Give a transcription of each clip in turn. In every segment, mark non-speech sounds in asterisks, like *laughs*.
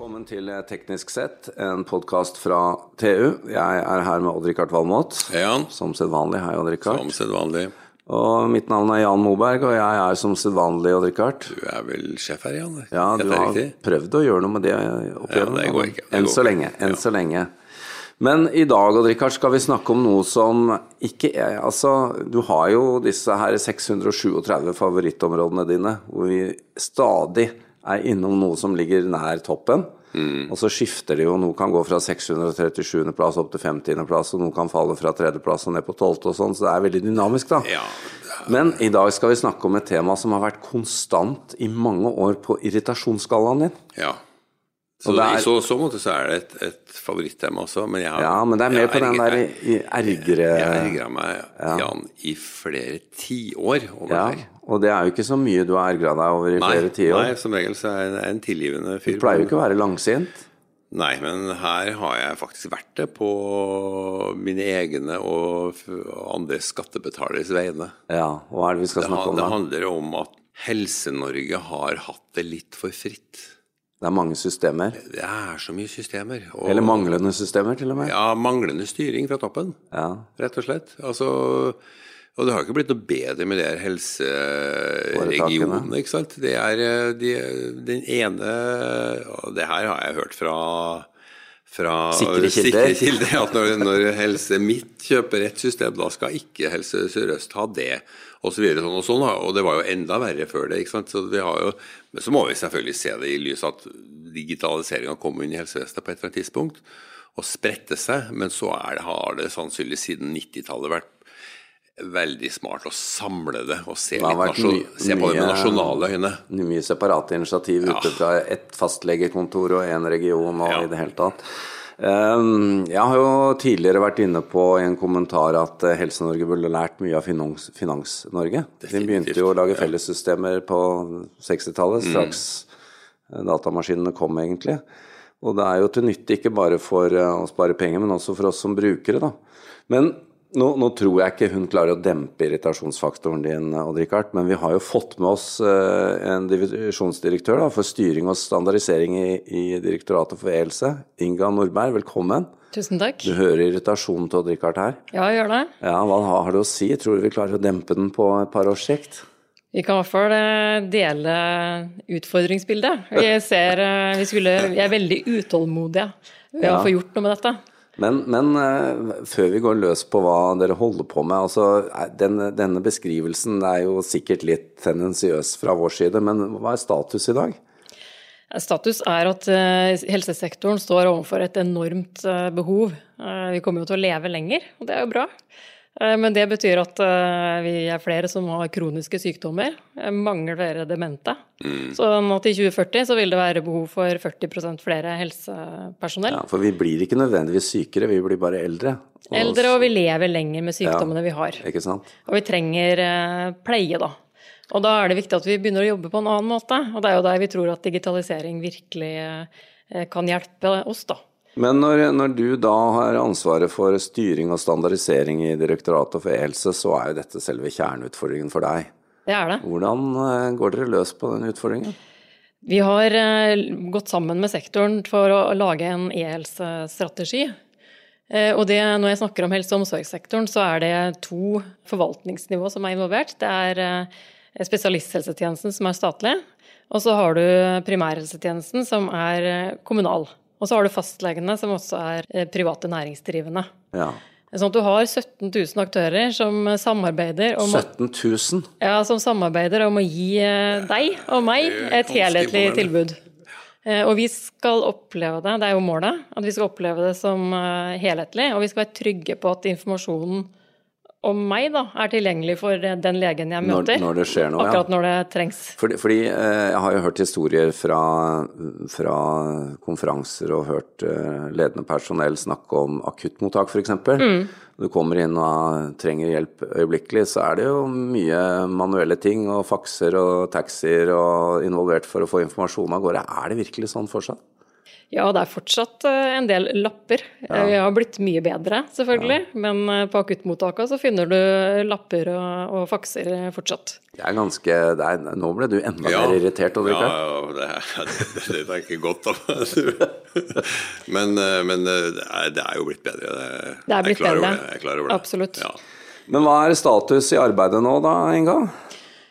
Velkommen til Teknisk sett, en podkast fra TU. Jeg er her med Odd-Rikard Valmot. Hei, Jan. Som sedvanlig. Hei, Odd-Rikard. Som sedvanlig. Og mitt navn er Jan Moberg, og jeg er som sedvanlig Odd-Rikard. Du er vel sjef her, Jan? Ja, du har riktig? prøvd å gjøre noe med det opp Ja, det går ikke. Det Enn går så lenge. Enn så lenge. Men i dag Odd-Rikard, skal vi snakke om noe som ikke er Altså, du har jo disse her 637 favorittområdene dine, hvor vi stadig er innom noe som ligger nær toppen. Mm. Og så skifter det jo. Noe kan gå fra 637. plass opp til 50. plass, og noe kan falle fra 3. plass og ned på 12. og sånn, så det er veldig dynamisk, da. Ja. Men i dag skal vi snakke om et tema som har vært konstant i mange år på irritasjonsskalaen din. ja. Så er- i så, så måte så er det et, et favorittema også, men jeg har Ja, men det er mer på den der ergre... Jeg ergra meg, Jan, i flere tiår over Ja, her. og det er jo ikke så mye du har ergra deg over i flere nei, som regel så er jeg en tilgivende fyr. Du pleier jo ikke å være langsint. Nei, men her har jeg faktisk vært det på mine egne og andre skattebetaleres vegne. Ja, hva er det vi skal Det, snakke om om det da? handler om at Helse-Norge har hatt det litt for fritt. Det er mange systemer. Det er så mye systemer. og- Eller manglende systemer, til og med. Ja, manglende styring fra toppen, Ja. rett og slett. Altså, og det har ikke blitt noe bedre med de helseregionene, ikke sant. Det er eh, de, den ene Og det her har jeg hørt fra fra Sikre kilder. sikre *laughs* kilder, at når, når Helse Midt kjøper et system, da skal ikke Helse Sør-Øst ha det, og så videre. Sånn og sånn. Og det var jo enda verre før det. ikke sant? Så, vi har jo, men så må vi selvfølgelig se det i lys at digitaliseringa kommer inn i helsevesenet på et eller annet tidspunkt og sprette seg, men så det, har det sannsynligvis siden 90-tallet vært veldig smart å samle det og se, Det mye- se på det med nasjonale øyne. Mye separate initiativ ute fra ett fastlegekontor og én region og Ja. i det hele tatt. Um, Jeg har jo tidligere vært inne på i en kommentar at eh, Helse-Norge burde lært mye av Finans- Finans-Norge. De begynte jo å lage fellessystemer på 60-tallet, Mm. straks mm. datamaskinene kom, egentlig. Og det er jo til nytte ikke bare for eh, å spare penger, men også for oss som brukere, da. Men nå, nå tror jeg ikke hun klarer å dempe irritasjonsfaktoren din, Odd-Rikard, men vi har jo fått med oss eh, en divisjonsdirektør da, for styring og standardisering i, i Direktoratet for e-helse. Inga Nordberg, velkommen. Tusen takk. Du hører irritasjonen til Odd-Rikard her. Ja, gjør det. Ja, Hva har du å si? Tror du vi klarer å dempe den på et par års sikt? Vi kan i hvert fall eh, dele utfordringsbildet. Vi, *laughs* ser, eh, vi, skulle, vi er veldig utålmodige ved Ja. å få gjort noe med dette. Men, men eh, før vi går løs på hva dere holder på med altså, er den, Denne beskrivelsen er jo sikkert litt tendensiøs fra vår side, men hva er status i dag? Status er at eh, helsesektoren står overfor et enormt eh, behov. Eh, Vi kommer jo til å leve lenger, og det er jo bra. Eh, Men det betyr at eh, vi er flere som har kroniske sykdommer. eh, Mange flere demente. Så nå til 2040 så vil det være behov for 40% flere helsepersonell. Ja, for vi blir ikke nødvendigvis sykere, vi blir bare eldre. Og- Eldre, og vi lever lenger med sykdommene vi har. Ikke sant? Og vi trenger pleie, da. Og da er det viktig at vi begynner å jobbe på en annen måte. Og det er jo der vi tror at digitalisering virkelig kan hjelpe oss, da. Men når, når du da har ansvaret for styring og standardisering i Direktoratet for e-helse, så er jo dette selve kjerneutfordringen for deg. Det er det. Hvordan eh, går dere løs på den utfordringen? Vi har eh, gått sammen med sektoren for å lage en e-helsestrategi. Eh, Og det, når jeg snakker om helse- og omsorgssektoren, så er det to forvaltningsnivå som er involvert. Det er spesialisthelsetjenesten som er statlig, og så har du primærhelsetjenesten som er kommunal. Og så har du fastlegene som også er eh, private næringsdrivende. Ja. Sånn at du har 17 000 aktører som samarbeider om, 17 000? ja, som samarbeider om å gi eh, deg og meg et helhetlig tilbud. Eh, Og vi skal oppleve det, det er jo målet, at vi skal oppleve det som helhetlig. Og vi skal være trygge på at informasjonen om meg da, er tilgjengelig for eh, den legen jeg møter. når det skjer noe, ja. Akkurat når det trengs. Fordi, fordi eh, jeg har jo hørt historier fra, fra konferanser og hørt eh, ledende personell snakke om akuttmottak f.eks. Mm. Du kommer inn og trenger hjelp øyeblikkelig, så er det jo mye manuelle ting og fakser og taxier og involvert for å få informasjon av gårde. Er det virkelig sånn fortsatt? Ja, det er fortsatt eh, en del lapper. Ja. Vi har blitt mye bedre, selvfølgelig. Ja. Men eh, på akuttmottaka så finner du lapper og, og fakser fortsatt. Det er ganske det er, Nå ble du enda ja. mer irritert over det? Ja, *laughs* det, det, det, tenker jeg godt av *laughs* men, eh, men det, er, det, er, jo blitt bedre. Det, det er blitt bedre. Jeg er klar over det. Absolutt. Men hva er status i arbeidet nå da, Inga?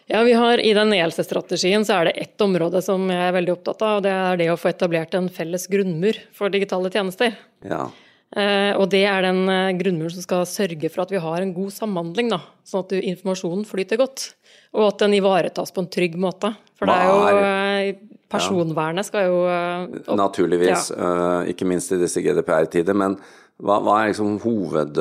Ja, vi har I den ELC-strategien så er det ett område som jeg er veldig opptatt av, og det er det å få etablert en felles grunnmur for digitale tjenester. Ja. Eh, og det er den eh, grunnmuren som skal sørge for at vi har en god samhandling, da, sånn at informasjonen flyter godt. Og at den ivaretas på en trygg måte. For det er jo eh, Personvernet skal jo opp, Naturligvis, ja. ikke minst i disse GDPR-tider. Men hva, hva, er liksom hoved,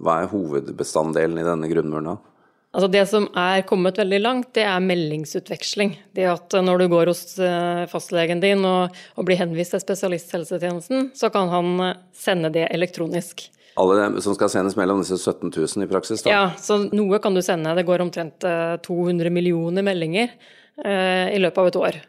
hva er hovedbestanddelen i denne grunnmuren? da? Altså det som er kommet veldig langt, det er meldingsutveksling. Det at når du går hos eh, fastlegen din og, og blir henvist til spesialisthelsetjenesten, så kan han eh, sende det elektronisk. Alle dem som skal sendes mellom disse 17 000 i praksis? da? Ja, så noe kan du sende. Det går omtrent 200 eh, millioner meldinger eh, i løpet av et år.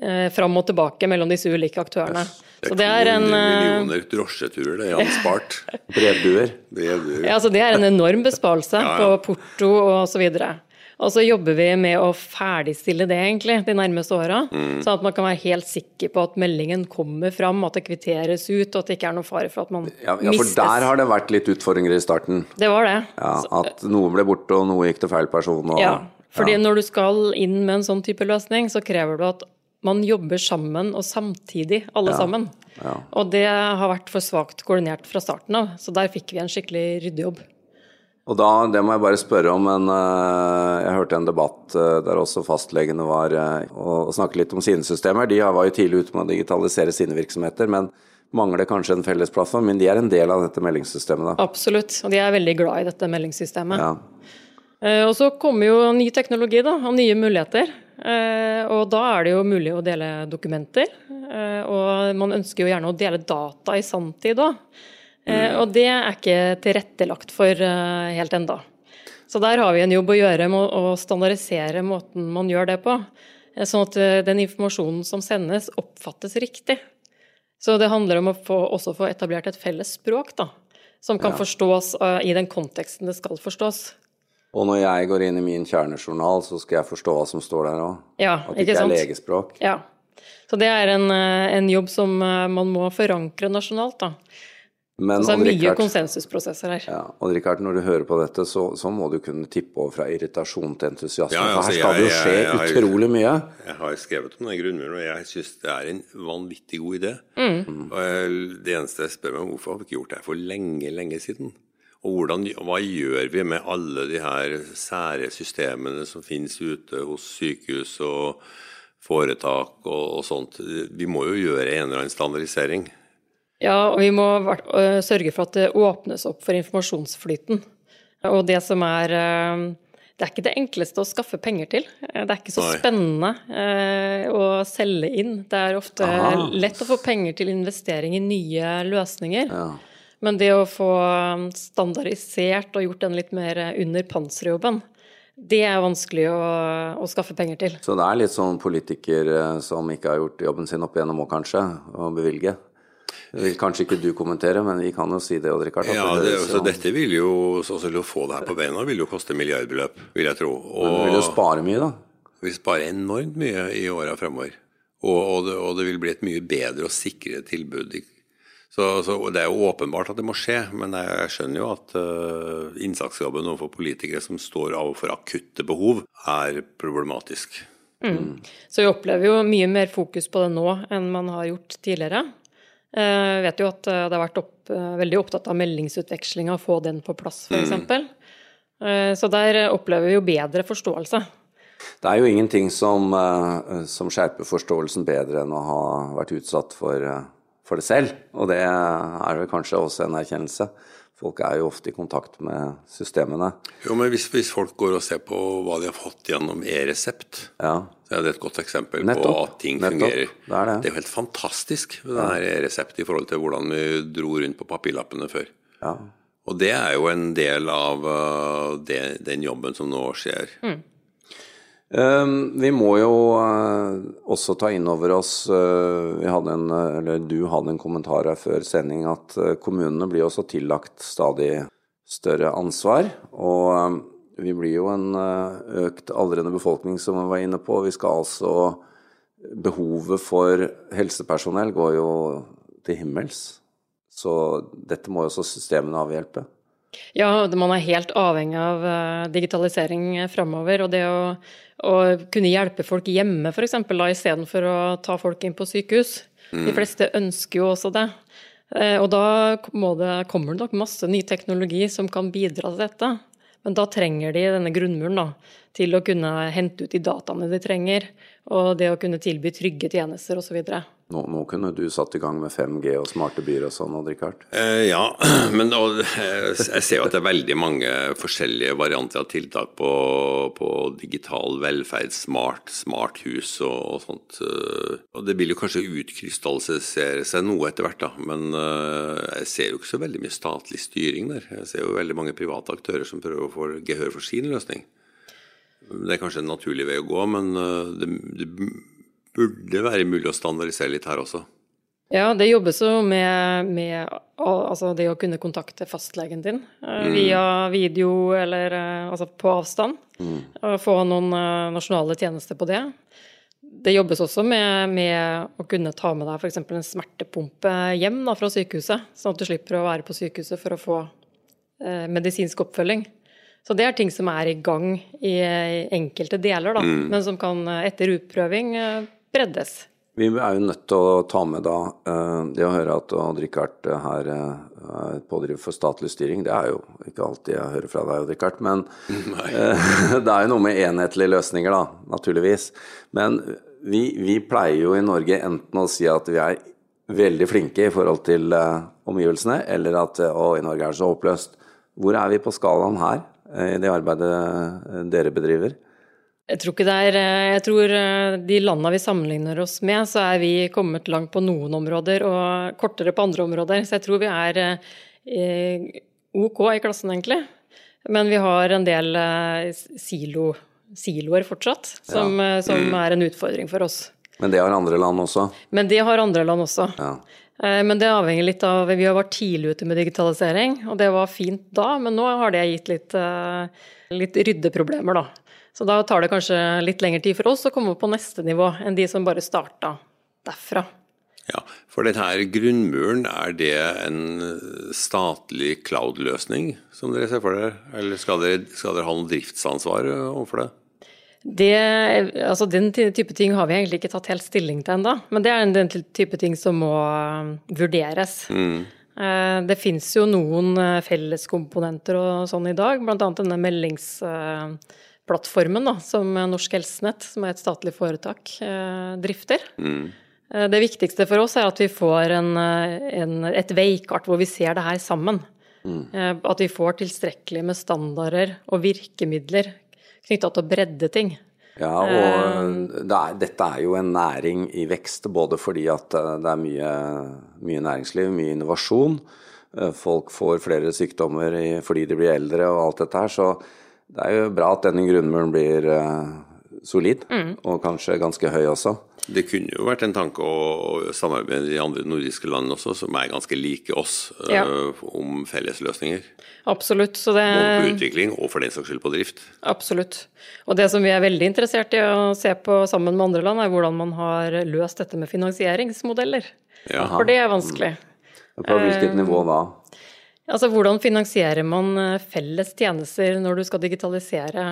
Eh, fram og tilbake mellom disse ulike aktørene. Det er, det er en eh, millioner drosjeturer det *laughs* er anspart. Brevduer. Brevduer. Ja, altså det er en enorm besparelse ja, ja. på porto og så videre. Og så jobber vi med å ferdigstille det egentlig de nærmeste åra. Mm. Sånn at man kan være helt sikker på at meldingen kommer fram, at det kvitteres ut, og at det ikke er noen fare for at man ja, ja, for der har det vært litt utfordringer i starten. Det var det. Ja, At noe ble borte, og noe gikk til feil person. Og, ja, fordi ja. når du skal inn med en sånn type løsning, så krever du at man jobber sammen og samtidig, alle ja. sammen. Ja. Og det har vært for svakt koordinert fra starten av, så der fikk vi en skikkelig ryddejobb. Og da, det må jeg bare spørre om, men uh, jeg hørte en debatt uh, der også fastlegene var uh, og snakket litt om sine systemer. De var jo tidlig ute med å digitalisere sine virksomheter, men mangler kanskje en felles plattform. Men de er en del av dette meldingssystemet, da? Absolutt, og de er veldig glad i dette meldingssystemet. Ja. Og så kommer jo ny teknologi da, og nye muligheter. Eh, og da er det jo mulig å dele dokumenter. Eh, og man ønsker jo gjerne å dele data i sanntid òg. Eh, mm. Og det er ikke tilrettelagt for helt enda. Så der har vi en jobb å gjøre med å standardisere måten man gjør det på. Sånn at den informasjonen som sendes, oppfattes riktig. Så det handler om å få, også få etablert et felles språk, da. Som kan ja. forstås i den konteksten det skal forstås. Og når jeg går inn i min kjernejournal, så skal jeg forstå hva som står der òg. Ja, At det ikke er legespråk. Ja. Så det er en, eh, en, jobb som eh, man må forankre nasjonalt, da. Men, så det er mye konsensusprosesser her. Ja, og Rikard, når du hører på dette, så, så, må du kunne tippe over fra irritasjon til entusiasme. Ja, altså, her skal det jo skje jeg, jeg, jeg, utrolig mye. Jeg har skrevet om den grunnmuren, og jeg syns det er en vanvittig god idé. Mm. Og det eneste jeg spør meg om, hvorfor har vi ikke gjort det her for lenge, lenge siden? Og hvordan, hva gjør vi med alle de her sære systemene som finnes ute hos sykehus og foretak og, og, sånt? Vi må jo gjøre en eller annen standardisering. Ja, og vi må sørge for at det åpnes opp for informasjonsflyten. Og det som er Det er ikke det enkleste å skaffe penger til. Det er ikke så Nei. spennende å selge inn. Det er ofte Aha. lett å få penger til investering i nye løsninger. Ja. Men det å få um, standardisert og gjort den litt mer under panserjobben, det er vanskelig å, å, skaffe penger til. Så det er litt sånn politiker eh, som ikke har gjort jobben sin opp igjennom òg, kanskje, å bevilge? Det vil kanskje ikke du kommentere, men vi kan jo si det, Odd Rikard. Ja, det, så dette vil jo, altså, å få det her på beina vil jo koste milliardbeløp, vil jeg tro. Og, men du vil jo spare mye, da? Vi vil spare enormt mye i åra fremover. Og, og, det, og, det, vil bli et mye bedre og sikrere tilbud så, så, Det er jo åpenbart at det må skje, men jeg skjønner jo at uh, innsatsjobben overfor politikere som står overfor akutte behov, er problematisk. Mm. Så vi opplever jo mye mer fokus på det nå enn man har gjort tidligere. Jeg uh, vet jo at uh, det har vært opp, uh, veldig opptatt av meldingsutvekslinga, få den på plass f.eks. Mm. Så der opplever vi jo bedre forståelse. Det er jo ingenting som, som skjerper forståelsen bedre enn å ha vært utsatt for for det selv. Og det er vel kanskje også en erkjennelse. Folk er jo ofte i kontakt med systemene. Jo, men hvis, hvis folk går og ser på hva de har fått gjennom e-resept, ja. så er det et godt eksempel Nettopp. på at ting Nettopp. fungerer. Det er, det. det er jo helt fantastisk med ja. e-resept i forhold til hvordan vi dro rundt på papirlappene før. Ja. Og det er jo en del av uh, det, den jobben som nå skjer. Mm. Um, vi må jo uh, også ta inn over oss uh, vi hadde en, eller Du hadde en kommentar her før sending at kommunene blir også tillagt stadig større ansvar. Og vi blir jo en økt aldrende befolkning, som vi var inne på. Vi skal altså Behovet for helsepersonell går jo til himmels. Så dette må jo også systemene avhjelpe. Ja, man er helt avhengig av uh, digitalisering framover. Og det å, å, kunne hjelpe folk hjemme f.eks. istedenfor å ta folk inn på sykehus. Mm. De fleste ønsker jo også det. Uh, og da det, kommer det nok masse ny teknologi som kan bidra til dette. Men da trenger de denne grunnmuren da, til å kunne hente ut de dataene de trenger, og det å kunne tilby trygge tjenester osv. Nå, nå kunne du satt i gang med 5G og smarte byer og sånn, Odd-Rikard? Eh, ja, *clears throat* men og, jeg ser jo at det er veldig mange forskjellige varianter av tiltak på, på digital velferd, smart, smart hus og, og, sånt. Og det vil jo kanskje utkrystallisere seg noe etter hvert, da. Men uh, jeg ser jo ikke så veldig mye statlig styring der. Jeg ser jo veldig mange private aktører som prøver å få gehør for sin løsning. Det er kanskje en naturlig vei å gå, men det, det burde være mulig å standardisere litt her også. Ja, det jobbes jo med, med altså det å kunne kontakte fastlegen din eh, mm. via video eller eh, altså på avstand. Mm. Få noen eh, nasjonale tjenester på det. Det jobbes også med, med å kunne ta med deg f.eks. en smertepumpe hjem da, fra sykehuset, sånn at du slipper å være på sykehuset for å få eh, medisinsk oppfølging. Så det er ting som er i gang i enkelte deler, da, mm. men som kan etter utprøving breddes. Vi er jo nødt til å ta med da eh, det å høre at Odd-Rikard her er pådriver for statlig styring. Det er jo ikke alltid jeg hører fra deg, Odd-Rikard. Men *laughs* eh, *laughs* det er jo noe med enhetlige løsninger, da, naturligvis. Men vi, vi, pleier jo i Norge enten å si at vi er veldig flinke i forhold til omgivelsene, eller at å, i Norge er det så håpløst. Hvor er vi på skalaen her, i det arbeidet dere bedriver? Jeg tror ikke det er eh, Jeg tror eh, de landa vi sammenligner oss med, så er vi kommet langt på noen områder og kortere på andre områder. Så jeg tror vi er eh, OK i klassen, egentlig. Men vi har en del silo, siloer fortsatt, som, ja. som, mm. er en utfordring for oss. Men det har andre land også? Men det har andre land også. Ja. Men det avhenger litt av Vi har vært tidlig ute med digitalisering, og det var fint da, men nå har det gitt litt, litt ryddeproblemer, da. Så da tar det kanskje litt lengre tid for oss å komme på neste nivå enn de som bare starta derfra. Ja, For denne grunnmuren, er det en statlig cloud-løsning som dere ser for dere? Eller skal dere, skal dere ha noe driftsansvar overfor det? Det, altså Den type ting har vi egentlig ikke tatt helt stilling til ennå. Men det er den type ting som må um, vurderes. Mm. Eh, det fins jo noen eh, felleskomponenter og sånn i dag, bl.a. denne meldings eh, plattformen da, som Norsk Helsenett, som er et statlig foretak, eh, drifter. Mm. Eh, det viktigste for oss er at vi får en, eh, en, et veikart hvor vi ser det her sammen. Mm. At vi får tilstrekkelig med standarder og virkemidler knytta til å bredde ting. Ja, og det er, dette er jo en næring i vekst, både fordi at det er mye, mye næringsliv, mye innovasjon. Folk får flere sykdommer fordi de blir eldre og alt dette her. Så det er jo bra at denne grunnmuren blir uh, solid, mm. og kanskje ganske høy også. Det kunne jo vært en tanke å samarbeide med de andre nordiske landene også, som er ganske like oss, eh, ja. uh, om fellesløsninger. Absolutt. Så det... Både på utvikling og for den saks skyld på drift. Absolutt. Og det som vi er veldig interessert i å se på sammen med andre land, er hvordan man har løst dette med finansieringsmodeller. Ja. For det er vanskelig. Mm. På hvilket nivå da? Altså hvordan finansierer man eh, felles tjenester når du skal digitalisere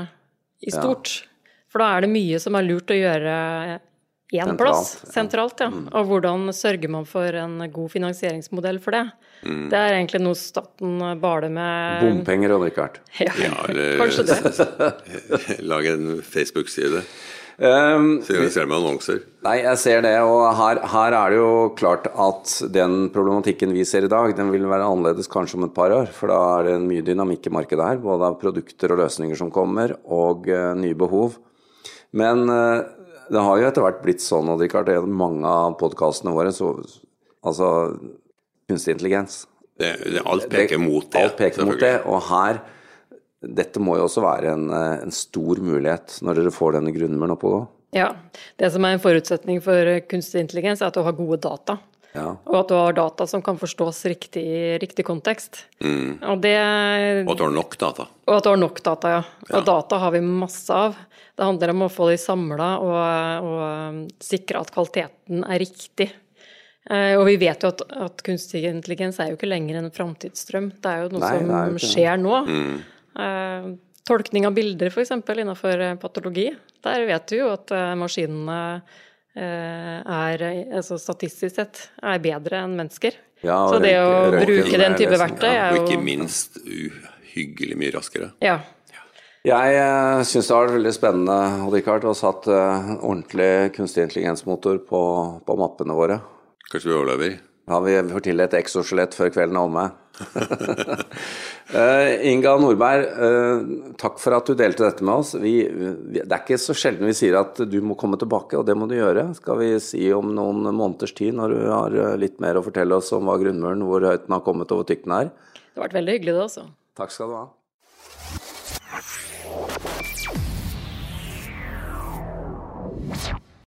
i stort? Ja. For da er det mye som er lurt å gjøre én plass, sentralt. ja. Mm. Og hvordan sørger man for en god finansieringsmodell for det? Mm. Det er egentlig noe staten baler med Bompenger, Richard. *laughs* Ja, ja eller kanskje det. *laughs* Lage en Facebook-side. Um, ser, ser med annonser. Nei, jeg ser det. Og her, her, er det jo klart at den problematikken vi ser i dag, den vil være annerledes kanskje om et par år. For da er det en mye dynamikk i markedet her. Både av produkter og løsninger som kommer, og uh, nye behov. Men uh, det har jo etter hvert blitt sånn, og Richard, det er mange av podkastene våre, så altså kunstig intelligens. Det, det, alt peker mot det. Alt peker mot det, og her dette må jo også være en, en stor mulighet når dere får denne grunnmuren opp å gå. Ja. Det som er en forutsetning for kunstig intelligens, er at du har gode data. Ja. Og at du har data som kan forstås riktig i riktig kontekst. Mm. Og, det, Og at du har nok data. og at du har nok data, ja. Og data har vi masse av. Det handler om å få de samla og, og sikre at kvaliteten er riktig. Eh, og vi vet jo at, at kunstig intelligens er jo ikke lenger en framtidsstrøm. Det er jo noe Nei, som skjer nå. Mm. Eh, tolkning av bilder, f.eks. innenfor eh, patologi. Der vet vi jo at eh, maskinene er, altså statistisk sett, er bedre enn mennesker. Ja, Så det å bruke den type verktøy ja. er Og ikke minst uhyggelig mye raskere. Ja. Jeg syns det har vært veldig spennende Rikard, å satt ordentlig kunstig intelligensmotor på, på mappene våre. Kanskje vi overlever? Har vi får til et exoskjelett før kvelden er omme. *laughs* Eh, Inga Nordberg, eh, takk for at du delte dette med oss. Vi, det er ikke så sjelden vi sier at du må komme tilbake, og det må du gjøre. Skal vi si om noen måneders tid, når du har eh, litt mer å fortelle oss om hva grunnmuren, hvor høyt den har kommet og hvor tykk den er. Det har vært veldig hyggelig, det, også. Takk skal du ha.